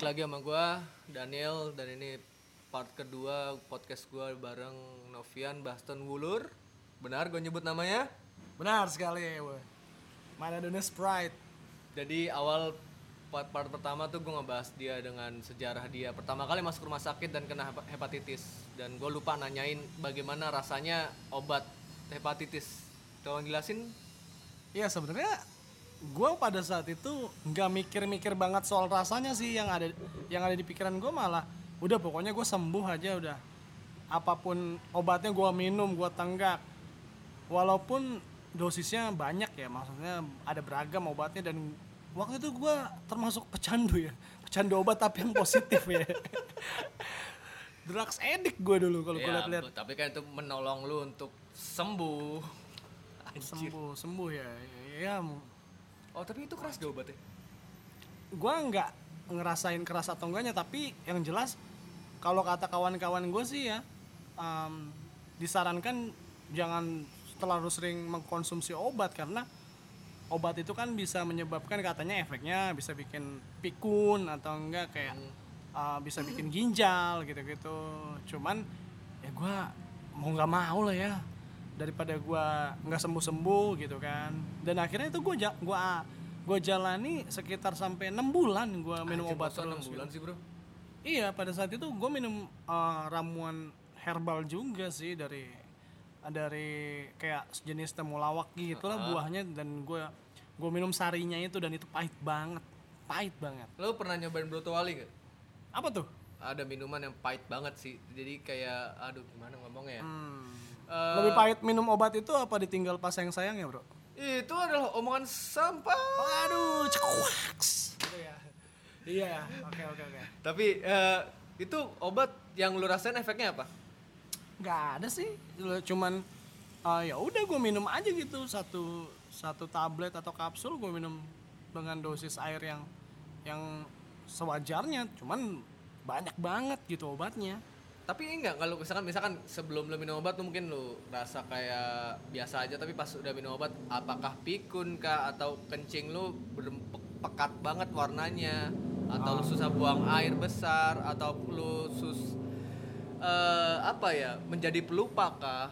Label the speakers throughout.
Speaker 1: balik lagi sama gua Daniel dan ini part kedua podcast gua bareng Novian Baston Wulur. Benar gue nyebut namanya?
Speaker 2: Benar sekali. Maradona Sprite.
Speaker 1: Jadi awal part, part pertama tuh gue ngebahas dia dengan sejarah dia pertama kali masuk rumah sakit dan kena hepa- hepatitis dan gue lupa nanyain bagaimana rasanya obat hepatitis. Tolong jelasin.
Speaker 2: Iya sebenarnya gue pada saat itu nggak mikir-mikir banget soal rasanya sih yang ada yang ada di pikiran gue malah udah pokoknya gue sembuh aja udah apa pun obatnya gue minum gue tenggak walaupun dosisnya banyak ya maksudnya ada beragam obatnya dan waktu itu gue termasuk pecandu ya pecandu obat tapi yang positif ya drugs addict gue dulu kalau gue
Speaker 1: Ya,
Speaker 2: lihat-lihat
Speaker 1: tapi kan itu menolong lu untuk sembuh. Anjir.
Speaker 2: sembuh sembuh ya ya
Speaker 1: Oh tapi itu keras gak obatnya?
Speaker 2: gue nggak ngerasain keras atau enggaknya tapi yang jelas kalau kata kawan-kawan gue sih ya em, disarankan jangan terlalu sering mengkonsumsi obat karena obat itu kan bisa menyebabkan katanya efeknya bisa bikin pikun atau enggak kayak uh, bisa bikin ginjal gitu-gitu. Cuman ya gue mau nggak mau lah ya daripada gue nggak sembuh-sembuh gitu kan dan akhirnya itu gue gua gue jalani sekitar sampai enam bulan gue minum
Speaker 1: Anjir,
Speaker 2: obat terus
Speaker 1: bulan sih bro.
Speaker 2: Iya, pada saat itu gue minum uh, ramuan herbal juga sih dari dari kayak sejenis temulawak gitu lah buahnya dan gue gue minum sarinya itu dan itu pahit banget, pahit banget.
Speaker 1: Lo pernah nyobain Broto Wali gak?
Speaker 2: Apa tuh?
Speaker 1: Ada minuman yang pahit banget sih. Jadi kayak aduh gimana ngomongnya ya?
Speaker 2: Hmm.
Speaker 1: Eh,
Speaker 2: Lebih pahit minum obat itu apa ditinggal pas sayang sayang ya bro?
Speaker 1: itu adalah omongan sampah.
Speaker 2: Aduh, cekuaks. Gitu ya. Iya, oke oke oke.
Speaker 1: Tapi eh, itu obat yang lu rasain efeknya apa?
Speaker 2: Gak ada sih, cuman uh, ya udah gue minum aja gitu satu satu tablet atau kapsul gue minum dengan dosis air yang yang sewajarnya, cuman banyak banget gitu obatnya.
Speaker 1: Tapi enggak kalau misalkan misalkan sebelum lu minum obat tuh mungkin lu rasa kayak biasa aja tapi pas udah minum obat apakah pikun kah atau kencing lu ber- pekat banget warnanya atau lu susah buang air besar atau lu sus eh, apa ya menjadi pelupa kah?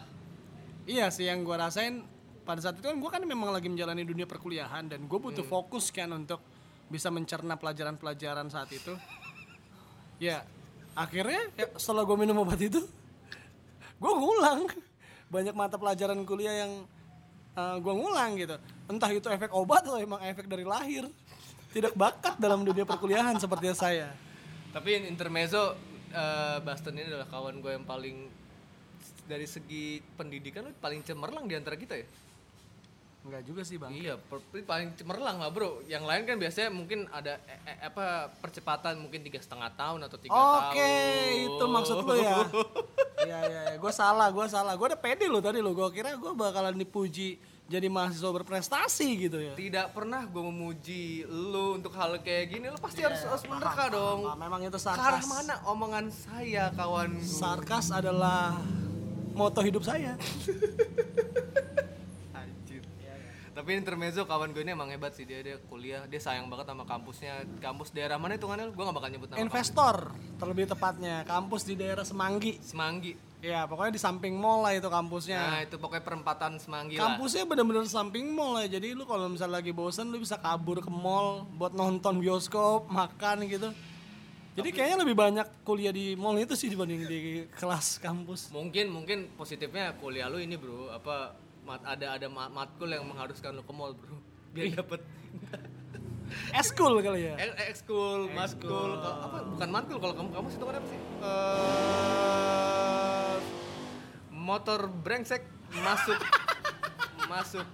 Speaker 2: Iya sih yang gue rasain pada saat itu kan gue kan memang lagi menjalani dunia perkuliahan dan gue butuh fokus kan untuk bisa mencerna pelajaran-pelajaran saat itu. Ya akhirnya ya, setelah gue minum obat itu gue ngulang banyak mata pelajaran kuliah yang gue ngulang gitu. Entah itu efek obat atau emang efek dari lahir. Tidak bakat dalam dunia perkuliahan seperti saya.
Speaker 1: Tapi intermezzo eh, Baston ini adalah kawan gue yang paling dari segi pendidikan paling cemerlang di antara kita ya.
Speaker 2: Enggak juga sih bang.
Speaker 1: Iya, paling cemerlang lah bro. Yang lain kan biasanya mungkin ada eh, eh, apa percepatan mungkin tiga setengah tahun atau tiga tahun.
Speaker 2: Oke, itu maksud lu ya. Iya iya, iya. gue salah, gue salah. Gue udah pede lo tadi lo. Gue kira gue bakalan dipuji jadi mahasiswa berprestasi gitu ya.
Speaker 1: Tidak pernah gue memuji lu untuk hal kayak gini. Lu pasti harus harus menerka dong.
Speaker 2: Memang itu sarkas.
Speaker 1: mana omongan saya kawan?
Speaker 2: Sarkas adalah moto hidup saya.
Speaker 1: Tapi intermezzo kawan gue ini emang hebat sih dia dia kuliah dia sayang banget sama kampusnya kampus daerah mana hitungannya gue gak bakal nyebut nama
Speaker 2: Investor terlebih tepatnya kampus di daerah Semanggi.
Speaker 1: kampus. Semanggi
Speaker 2: Ya pokoknya di samping mall lah itu kampusnya.
Speaker 1: nah itu pokoknya perempatan Semanggi lah
Speaker 2: Kampusnya bener-bener samping mall ya. Jadi lu kalau misalnya lagi bosen lu bisa kabur ke mall buat nonton bioskop, makan gitu. Jadi kayaknya lebih banyak kuliah di mall itu sih dibanding di kelas kampus.
Speaker 1: mungkin mungkin positifnya kuliah lu ini bro apa mat, ada ada ma- matkul yang mengharuskan lu ke mall bro. Biar dapet.
Speaker 2: Eskul kali ya.
Speaker 1: eh, ekskul matkul. Apa bukan matkul kalau kamu kamu itu apa sih? Eh, motor brengsek masuk masuk.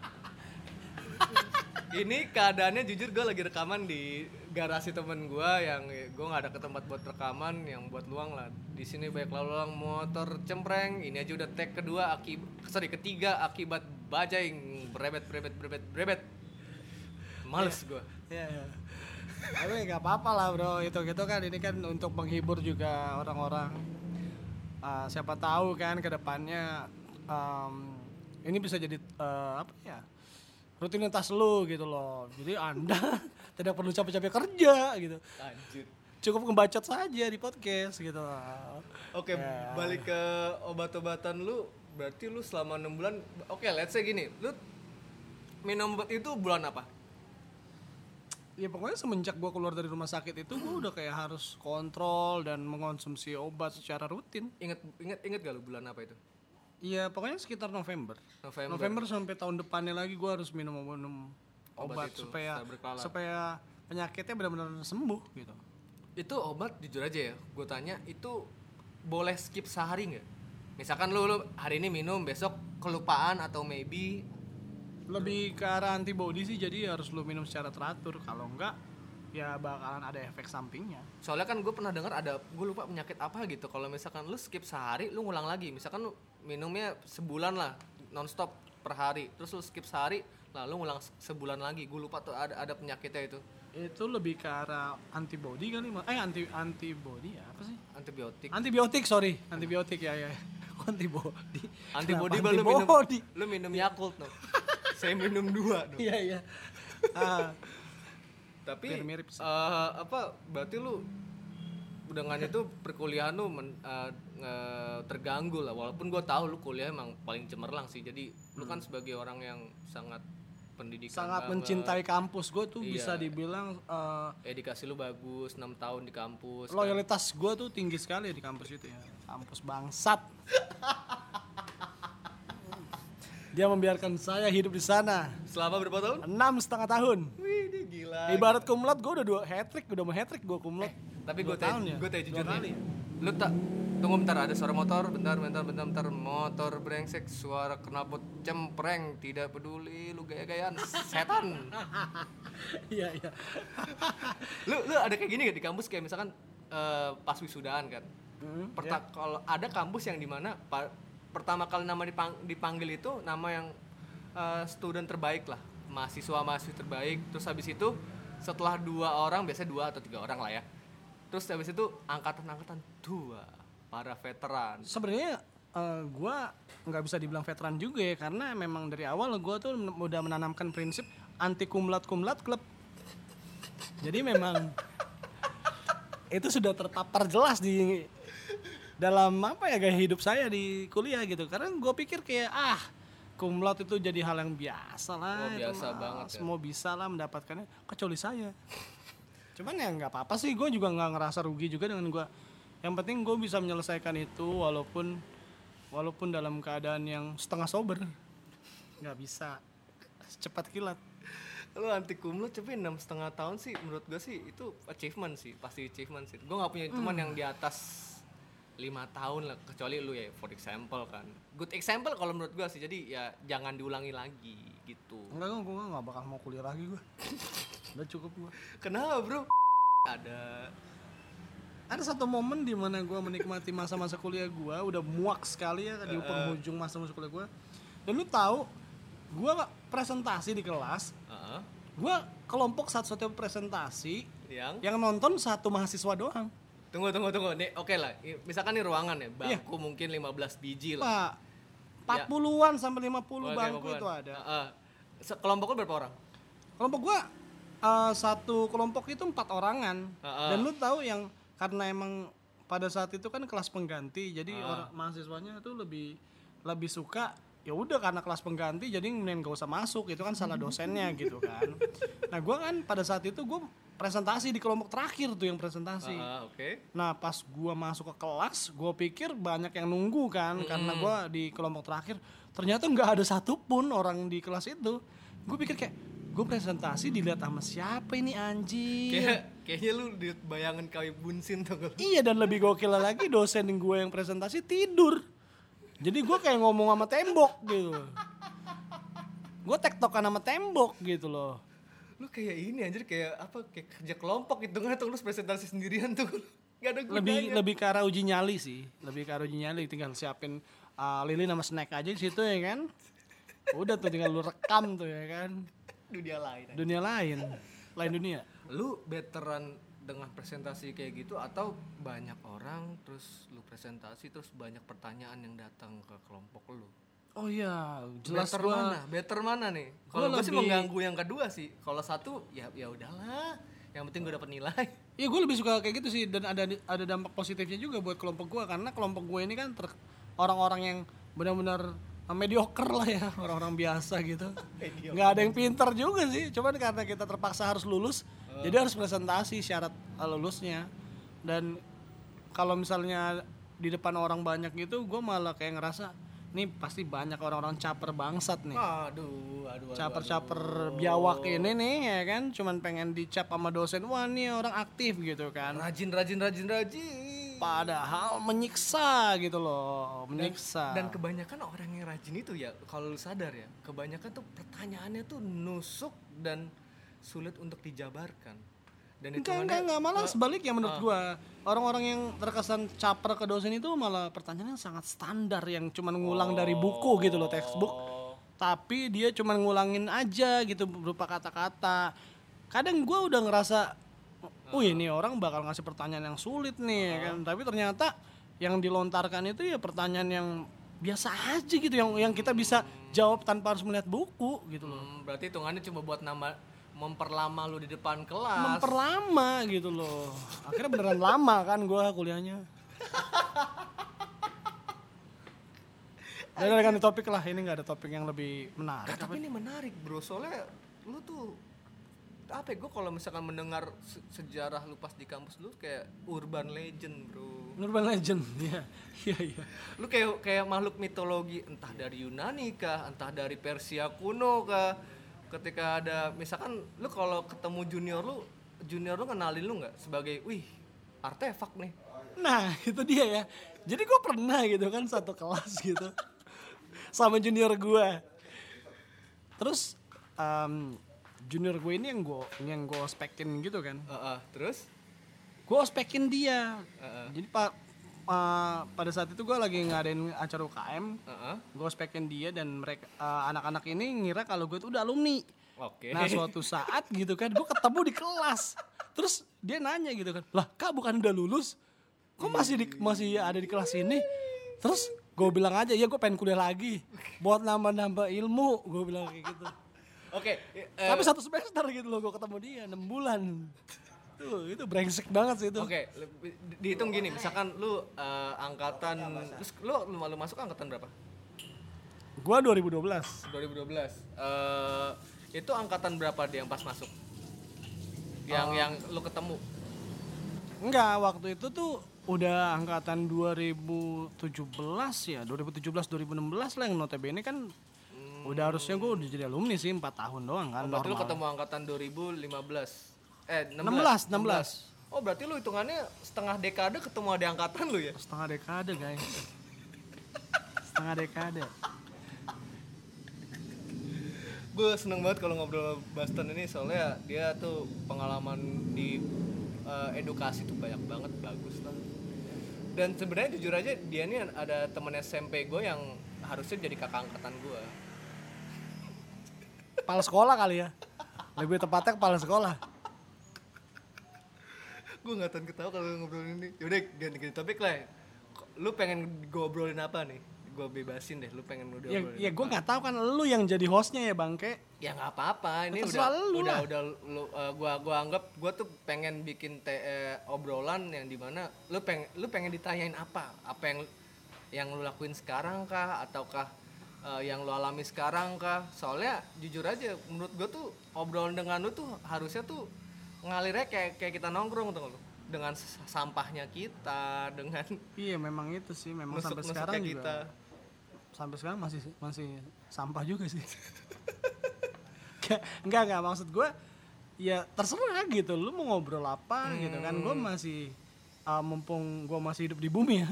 Speaker 1: Ini keadaannya jujur gue lagi rekaman di garasi temen gue yang gue nggak ada ke tempat buat rekaman yang buat luang lah. Di sini banyak lalu lalang motor cempreng. Ini aja udah tag kedua akibat sorry ketiga akibat bajai berebet berebet berebet berebet males gue
Speaker 2: Iya, iya. Tapi nggak apa-apa lah bro, itu gitu kan ini kan untuk menghibur juga orang-orang. Ah, siapa tahu kan ke depannya em, ini bisa jadi eh, apa ya rutinitas lu gitu loh. Jadi anda tidak perlu capek-capek kerja gitu.
Speaker 1: anjir
Speaker 2: cukup ngebacot saja di podcast gitu
Speaker 1: Oke,
Speaker 2: Ya.
Speaker 1: balik ke obat-obatan lu, berarti lu selama enam bulan, oke, let's say gini, lu minum obat itu bulan apa?
Speaker 2: ya pokoknya semenjak gua keluar dari rumah sakit itu gua udah kayak harus kontrol dan mengonsumsi obat secara rutin
Speaker 1: Ingat, ingat, ingat gak lu bulan apa itu?
Speaker 2: Iya pokoknya sekitar November
Speaker 1: November.
Speaker 2: November sampai tahun depannya lagi gua harus minum minum
Speaker 1: Obat
Speaker 2: obat,
Speaker 1: itu,
Speaker 2: supaya supaya penyakitnya benar-benar sembuh gitu
Speaker 1: Itu obat jujur aja ya, gue tanya itu boleh skip sehari nggak? Misalkan lu, lu hari ini minum, besok kelupaan atau maybe
Speaker 2: lebih ke arah antibody sih jadi harus lu minum secara teratur kalau enggak ya bakalan ada efek sampingnya.
Speaker 1: Soalnya kan gue pernah dengar ada gue lupa penyakit apa gitu. Kalau misalkan lu skip sehari lu ngulang lagi. Misalkan lu minumnya sebulan lah nonstop per hari. Terus lu skip sehari lalu ngulang se- sebulan lagi. Gue lupa tuh ada ada penyakitnya itu.
Speaker 2: Itu lebih ke arah antibody kali eh anti antibody ya apa sih?
Speaker 1: Antibiotik.
Speaker 2: Antibiotik sorry. Antibiotik ya ya. Antibody?
Speaker 1: Antibody baru minum? lu minum Yakult tuh saya minum dua tuh
Speaker 2: iya iya. Ah,
Speaker 1: tapi
Speaker 2: Biar mirip sih.
Speaker 1: eh, apa berarti lu dengan itu perkuliahan lu men- eh, nge- terganggu lah walaupun gue tahu lu kuliah emang paling cemerlang sih jadi lu kan sebagai orang yang sangat pendidikan
Speaker 2: Hmm. sangat
Speaker 1: banget,
Speaker 2: mencintai kampus gue tuh
Speaker 1: Iya.
Speaker 2: bisa dibilang eh,
Speaker 1: edukasi lu bagus 6 tahun di kampus kan.
Speaker 2: loyalitas gue tuh tinggi sekali di kampus itu ya kampus bangsat dia membiarkan saya hidup di sana
Speaker 1: selama berapa tahun?
Speaker 2: enam setengah tahun.
Speaker 1: Wih ini gila.
Speaker 2: Ibarat kumlat gue udah dua hat trick udah mau hat trick gue kumlat
Speaker 1: tapi
Speaker 2: Dua
Speaker 1: gue tanya
Speaker 2: ya?
Speaker 1: gue tanya jujur nih. lu tak tunggu bentar ada suara motor. Bentar bentar bentar bentar. Motor brengsek suara knalpot cempreng. Tidak peduli lu gaya-gayaan. Setan.
Speaker 2: Iya iya.
Speaker 1: Lu lu ada kayak gini gak di kampus? Kayak misalkan eh, pas wisudaan kan.
Speaker 2: Hmm,
Speaker 1: Perta- kalau ada kampus yang di mana pa- pertama kali nama dipang- dipanggil itu nama yang eh, student terbaik lah. Mahasiswa mahasiswa terbaik. Terus habis itu setelah dua orang biasanya dua atau tiga orang lah ya. Terus habis itu angkatan-angkatan dua. Para veteran.
Speaker 2: Sebenarnya eh, gua nggak bisa dibilang veteran juga ya karena memang dari awal gua tuh udah menanamkan prinsip anti kumlat kumlat klub. Jadi memang itu sudah tertapar jelas di dalam apa ya gaya hidup saya di kuliah gitu. Karena gue pikir kayak ah kumlat itu jadi hal yang biasa
Speaker 1: Oh,
Speaker 2: lah itu
Speaker 1: biasa
Speaker 2: mah.
Speaker 1: banget ya.
Speaker 2: semua bisa lah mendapatkannya. Kecuali saya. Cuman ya nggak apa-apa sih gue juga nggak ngerasa rugi juga dengan gue yang penting gue bisa menyelesaikan itu walaupun walaupun dalam keadaan yang setengah sober. Nggak bisa. Cepat kilat.
Speaker 1: Lu anti kumlot tapi enam setengah tahun sih menurut gue sih itu achievement sih pasti achievement sih. Gue nggak punya teman yang di atas lima tahun lah kecuali lu ya for example kan. Good example kalau menurut gue sih jadi ya jangan diulangi lagi gitu.
Speaker 2: Enggak gue nggak bakal mau kuliah lagi gue udah cukup gue
Speaker 1: kenapa bro? Ada.
Speaker 2: Ada satu momen di mana gue menikmati masa-masa kuliah gue udah muak sekali ya di penghujung masa-masa kuliah gue dan lu tahu gue presentasi di kelas.
Speaker 1: Uh,
Speaker 2: gue kelompok satu-satu presentasi
Speaker 1: yang?
Speaker 2: yang nonton satu mahasiswa doang
Speaker 1: tunggu tunggu tunggu. Nih oke lah. I- misalkan nih ruangan ya
Speaker 2: Iya.
Speaker 1: bangku mungkin 15 biji lah.
Speaker 2: Pak 40-an sampai 50
Speaker 1: Oke,
Speaker 2: bangku
Speaker 1: bukan.
Speaker 2: itu ada.
Speaker 1: Uh, uh. Se- kelompok lu berapa orang?
Speaker 2: Kelompok gua eh, satu kelompok itu empat orangan.
Speaker 1: Heeh.
Speaker 2: dan lu tahu yang karena emang pada saat itu kan kelas pengganti jadi orang mahasiswanya tuh lebih lebih suka ya udah karena kelas pengganti jadi mending gak usah masuk itu kan salah dosennya gitu kan. Nah gua kan pada saat itu gua presentasi di kelompok terakhir tuh yang presentasi
Speaker 1: Uh, oke
Speaker 2: Nah pas gua masuk ke kelas, gua pikir banyak yang nunggu kan, karena gua di kelompok terakhir. Ternyata nggak ada satupun orang di kelas itu. Gue pikir kayak, gue presentasi dilihat sama siapa ini anjing?
Speaker 1: kayak kayaknya lu di bayangan kawi bunsin tuh
Speaker 2: Iya dan lebih gokil lagi dosen gue yang presentasi tidur. Jadi gue kayak ngomong sama tembok gitu. Gue tektokan sama tembok gitu loh.
Speaker 1: Lu kayak ini anjir kayak apa kayak kerja kelompok gitu nggak tuh lu presentasi sendirian tuh. Nggak ada gunanya.
Speaker 2: Lebih lebih ke arah uji nyali sih lebih ke arah uji nyali. Tinggal siapin uh, lilin sama snack aja di situ ya kan? Udah tuh tinggal lu rekam tuh ya kan?
Speaker 1: Dunia lain
Speaker 2: dunia lain. Lain dunia.
Speaker 1: Lu veteran dengan presentasi kayak gitu atau banyak orang terus lu presentasi terus banyak pertanyaan yang datang ke kelompok lu
Speaker 2: oh iya jelas
Speaker 1: better
Speaker 2: gua
Speaker 1: mana? Better mana nih? kalau gue sih mengganggu yang kedua sih. Kalau satu ya ya udahlah. Yang penting gue dapat nilai.
Speaker 2: Iya gue lebih suka kayak gitu sih. Dan ada ada dampak positifnya juga buat kelompok gue karena kelompok gue ini kan ter- orang-orang yang benar-benar uh, mediocre lah ya. Orang-orang biasa gitu. Nggak ada yang pinter juga sih. Cuman karena kita terpaksa harus lulus jadi harus presentasi syarat uh, lulusnya. Dan kalau misalnya di depan orang banyak gitu gue malah kayak ngerasa nih pasti banyak orang-orang caper bangsat nih.
Speaker 1: Aduh aduh, aduh
Speaker 2: caper-caper biawak ini nih ya kan? Cuman pengen dicap sama dosen wah nih orang aktif gitu kan.
Speaker 1: Rajin rajin rajin rajin.
Speaker 2: Padahal menyiksa gitu loh menyiksa.
Speaker 1: dan kebanyakan orang yang rajin itu ya kalau lu sadar ya kebanyakan tuh pertanyaannya tuh nusuk dan sulit untuk dijabarkan dan
Speaker 2: enggak
Speaker 1: hitungannya-
Speaker 2: enggak enggak. Malah sebaliknya menurut gua. Orang-orang yang terkesan caper ke dosen itu malah pertanyaannya sangat standar yang cuman ngulang dari buku gitu loh textbook.
Speaker 1: Oh,
Speaker 2: tapi dia cuman ngulangin aja gitu berupa kata-kata. Kadang gua udah ngerasa oh ini orang bakal ngasih pertanyaan yang sulit nih ya kan. Tapi ternyata yang dilontarkan itu ya pertanyaan yang biasa aja gitu yang yang kita bisa jawab tanpa harus melihat buku gitu loh.
Speaker 1: Hmm, berarti hitungannya cuma buat nama memperlama lu di depan kelas.
Speaker 2: Memperlama gitu loh. Akhirnya beneran lama kan gua kuliahnya. Udah ganti topik lah, ini nggak ada topik yang lebih menarik.
Speaker 1: tapi ini menarik bro. Soalnya lu tuh apa ya gue kalau misalkan mendengar se- sejarah lu pas di kampus lu kayak urban legend bro.
Speaker 2: Urban Legend, ya, iya iya.
Speaker 1: lu kayak kayak makhluk mitologi entah dari Yunani kah entah dari Persia kuno kah ketika ada misalkan lu kalau ketemu junior lu junior lu kenalin lu nggak sebagai wih artefak nih
Speaker 2: Nah itu dia ya. Jadi gue pernah gitu kan satu kelas gitu sama junior gue. Terus em, junior gue ini yang gue yang gue spekin gitu kan.
Speaker 1: Heeh, terus
Speaker 2: Gue spekin dia.
Speaker 1: Heeh.
Speaker 2: Jadi pak eh, pada saat itu gue lagi ngadain acara UKM.
Speaker 1: Heeh.
Speaker 2: Gue spekin dia dan mereka eh, anak-anak ini ngira kalau gue itu udah alumni.
Speaker 1: oke
Speaker 2: Nah suatu saat gitu kan gue ketemu di kelas Terus dia nanya gitu kan Lah kak bukan udah lulus Kok masih di, masih ada di kelas ini Terus gue bilang aja ya gue pengen kuliah lagi Buat nambah-nambah ilmu Gue bilang kayak gitu
Speaker 1: oke eh,
Speaker 2: Tapi satu semester gitu loh gue ketemu dia 6 bulan Tuh itu brengsek banget sih itu
Speaker 1: Oke, di- dihitung gini, misalkan lu eh, angkatan, terus lu, lu lu masuk angkatan berapa?
Speaker 2: Gue 2012
Speaker 1: 2012. Eh itu angkatan berapa dia yang pas masuk? Yang
Speaker 2: Oh.
Speaker 1: yang lu ketemu?
Speaker 2: Enggak waktu itu tuh udah angkatan 2017 ya 2017 2016 lah yang notabene kan udah harusnya gue udah jadi alumni sih 4 tahun doang kan
Speaker 1: Oh, berarti lu
Speaker 2: normal.
Speaker 1: ketemu angkatan 2015. Eh
Speaker 2: 16,
Speaker 1: 16. Oh, berarti lu hitungannya setengah dekade ketemu ada angkatan lu ya?
Speaker 2: setengah dekade guys. Setengah dekade.
Speaker 1: Gue seneng banget kalau ngobrol sama Baston ini soalnya dia tuh pengalaman di eh, edukasi tuh banyak banget bagus lah. Dan sebenarnya jujur aja dia ini ada temen SMP gue yang harusnya jadi kakak angkatan gue
Speaker 2: kepala sekolah kali ya. Lebih tepatnya kepala sekolah
Speaker 1: gue nggak tahan ketawa kalau ngobrol ini. Yaudah ganti ganti topik lah ya. lu pengen ngobrolin apa nih? Gue bebasin deh lu pengen udah
Speaker 2: ya,
Speaker 1: ngobrolin
Speaker 2: ya gue nggak tahu kan lu yang jadi hostnya ya bangke
Speaker 1: ya nggak apa-apa ini udah
Speaker 2: lu
Speaker 1: udah
Speaker 2: lah.
Speaker 1: udah lu eh, gua gua anggap gua tuh pengen bikin te, eh, obrolan yang di mana lu pengen lu pengen ditanyain apa? Apa yang yang lu lakuin sekarang kah? Ataukah eh, yang lu alami sekarang kah? Soalnya jujur aja menurut gua tuh obrolan dengan lu tuh harusnya tuh ngalirnya kayak kayak kita nongkrong tuh lu? Dengan sampahnya kita dengan
Speaker 2: iya memang itu sih memang sampai
Speaker 1: nusuk-nusuknya
Speaker 2: sekarang
Speaker 1: kita.
Speaker 2: Juga sampai sekarang masih masih sampah juga sih. Nggak- enggak enggak maksud gue ya terserah gitu lu mau ngobrol apa gitu kan. Gue masih uh, mumpung gue masih hidup di bumi ya.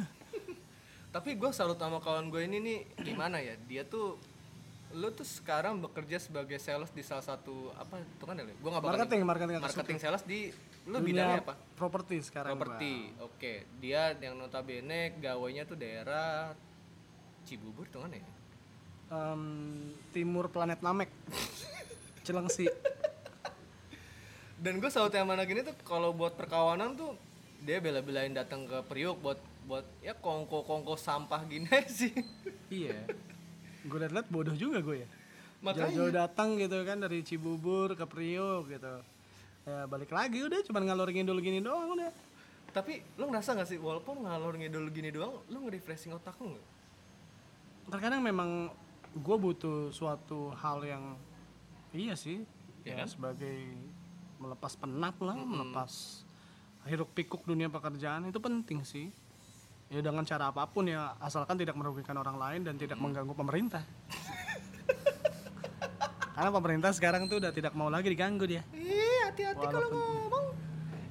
Speaker 1: Tapi gue salut sama kawan gue ini nih gimana ya? Dia tuh lu tuh sekarang bekerja sebagai sales di salah satu apa itu kan ya? Gue nggak bakal
Speaker 2: marketing marketing
Speaker 1: marketing sales di lu
Speaker 2: dunia
Speaker 1: bidangnya apa?
Speaker 2: properti sekarang gua.
Speaker 1: Properti. Oke, dia yang notabene gawainya tuh daerah Cibubur tuh kan ya?
Speaker 2: Em, timur planet Namek Cilengsi
Speaker 1: Dan gue salut sama anak ini tuh kalau buat perkawanan tuh dia bela-belain datang ke Priuk buat buat ya kongko-kongko sampah gini sih.
Speaker 2: iya gue liat-liat bodoh juga gue ya.
Speaker 1: Makanya.
Speaker 2: Jauh-jauh datang gitu kan dari Cibubur ke Priok gitu. Ya balik lagi udah cuman ngalor ngidul gini doang udah.
Speaker 1: Tapi lu ngerasa gak sih walaupun ngalor ngidul gini doang, lu nge-refreshing otak lu gak?
Speaker 2: terkadang memang gue butuh suatu hal yang iya sih
Speaker 1: Iya
Speaker 2: ya
Speaker 1: kan?
Speaker 2: sebagai melepas penat lah melepas hiruk pikuk dunia pekerjaan itu penting sih ya dengan cara apa pun ya asalkan tidak merugikan orang lain dan tidak mengganggu pemerintah karena pemerintah sekarang tuh udah tidak mau lagi diganggu dia
Speaker 1: Ih, hati-hati kalau ngomong.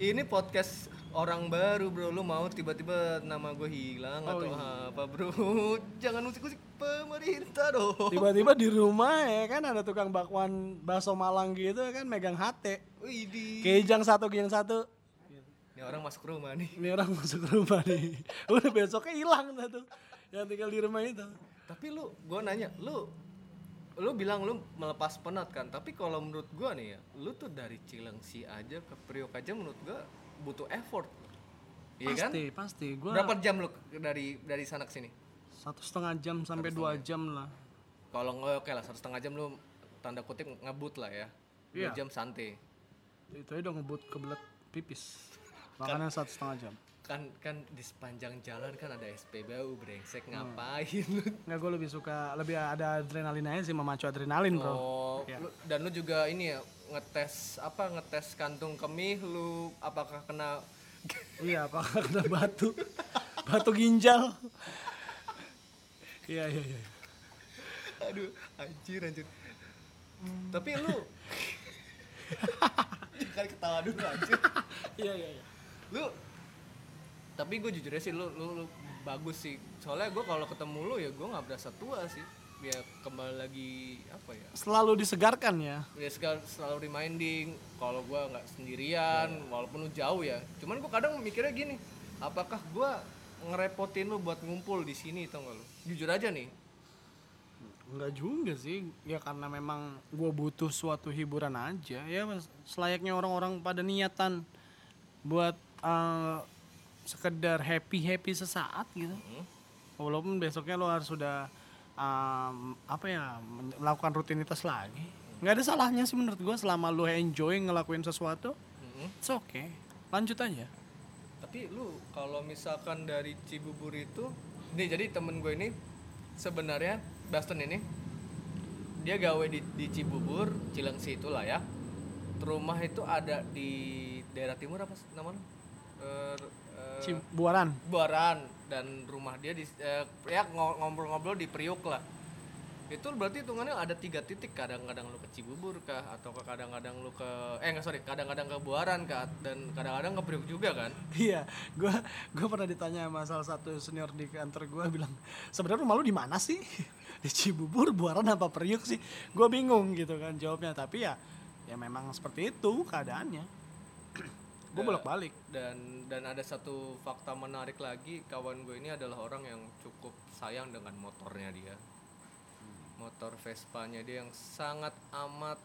Speaker 1: Ini podcast orang baru bro, lu mau tiba-tiba nama gue hilang
Speaker 2: Oh,
Speaker 1: atau
Speaker 2: iya.
Speaker 1: apa bro? Jangan usik-usik pemerintah dong.
Speaker 2: tiba-tiba di rumah ya kan ada tukang bakwan bakso Malang gitu kan megang hati
Speaker 1: Widih.
Speaker 2: kejang satu kejang satu
Speaker 1: Ini orang masuk rumah nih.
Speaker 2: ini orang masuk rumah nih. Udah besoknya hilang dah tuh. Yang tinggal di rumah itu.
Speaker 1: Tapi lu, gue nanya, lu lu bilang lu melepas penat kan? Tapi kalau menurut gua nih ya lu tuh dari Cilengsi aja ke Priok aja menurut gua butuh effort. Iya kan?
Speaker 2: Pasti pasti. Gue
Speaker 1: berapa jam lu dari dari sana ke sini?
Speaker 2: Satu setengah jam sampai dua jam. lah.
Speaker 1: Kalau nggak oke lah satu setengah jam lu tanda kutip ngebut lah ya. Dua
Speaker 2: Iya.
Speaker 1: jam santai.
Speaker 2: Itu aja udah ngebut kebelet pipis makanya satu setengah jam.
Speaker 1: Kan kan di sepanjang jalan kan ada SPBU brengsek ngapain lu?
Speaker 2: Nggak gue lebih suka lebih ada adrenalin aja sih memacu adrenalin bro.
Speaker 1: Oh, lu- dan lu juga ini ya ngetes apa ngetes kantung kemih lu apakah kena
Speaker 2: iya apakah kena batu? Batu ginjal? Iya iya iya.
Speaker 1: Aduh anjir anjir. Tapi lu jangan ketawa dulu anjir.
Speaker 2: Iya iya iya
Speaker 1: lu tapi gue jujur sih lu, lu, lu bagus sih. Soalnya gue kalau ketemu lu ya gue nggak berasa tua sih. Ya kembali lagi apa ya?
Speaker 2: Selalu disegarkan ya?
Speaker 1: Ya selalu reminding kalau gue nggak sendirian walaupun lu jauh ya. Cuman gue kadang mikirnya gini apakah gue ngerepotin lu buat ngumpul di sini tau gak lu? Jujur aja nih.
Speaker 2: Enggak juga sih, ya karena memang gue butuh suatu hiburan aja. Ya selayaknya orang-orang pada niatan buat eh, sekedar happy happy sesaat gitu. Walaupun besoknya lo harus sudah em, apa ya melakukan rutinitas lagi. nggak ada salahnya sih menurut gue selama lo enjoy ngelakuin sesuatu,
Speaker 1: Mhm.
Speaker 2: it's okay. Lanjut aja.
Speaker 1: tapi lu kalau misalkan dari Cibubur itu nih jadi temen gue ini sebenarnya Baston ini dia gawe di, di Cibubur Cilengsi itulah ya rumah itu ada di daerah timur apa sih eh,
Speaker 2: Cibuaran.
Speaker 1: Buaran dan rumah dia di eh, ya ngo- ngobrol-ngobrol di Priuk lah itu berarti hitungannya ada tiga titik kadang-kadang lu ke Cibubur kah atau ke kadang-kadang lu ke eh nggak sorry kadang-kadang ke Buaran kah dan kadang-kadang ke Priuk juga kan
Speaker 2: Iya, gua gua pernah ditanya sama salah satu senior di kantor gua bilang, "Sebenarnya rumah lu di mana sih?" di Cibubur, Buaran apa Priuk sih? Gua bingung gitu kan jawabnya, tapi ya ya memang seperti itu keadaannya. Gua bolak-balik.
Speaker 1: dan dan ada satu fakta menarik lagi kawan gue ini adalah orang yang cukup sayang dengan motornya dia motor Vespanya dia yang sangat amat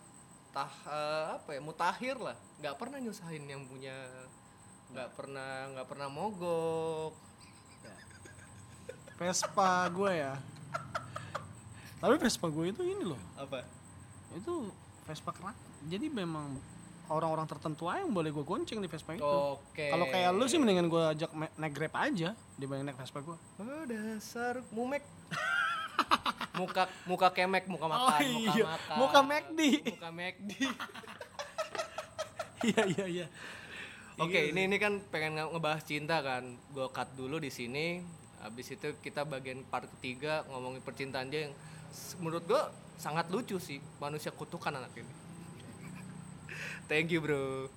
Speaker 1: tah eh, apa ya mutakhir lah nggak pernah nyusahin yang punya nggak pernah nggak pernah mogok
Speaker 2: Vespa gua ya. Tapi Vespa gue itu ini loh.
Speaker 1: apa
Speaker 2: Itu Vespa kerak. Jadi memang orang-orang tertentu aja yang boleh gue gonceng di Vespa itu.
Speaker 1: oke
Speaker 2: Kalau kayak lu sih mendingan gue ajak naik Grab aja dibanding naik Vespa gue.
Speaker 1: oh, dasar mumek muka muka kemek muka makan muka
Speaker 2: iya.
Speaker 1: makan
Speaker 2: Muka McD.
Speaker 1: muka McD
Speaker 2: Iya iya iya.
Speaker 1: Oke, ini ini kan pengen nge- ngebahas cinta kan. Gue cut dulu di sini. Habis itu kita bagian part ketiga ngomongin percintaan dia yang menurut gue sangat lucu sih. Manusia kutukan anak ini. Thank you bro.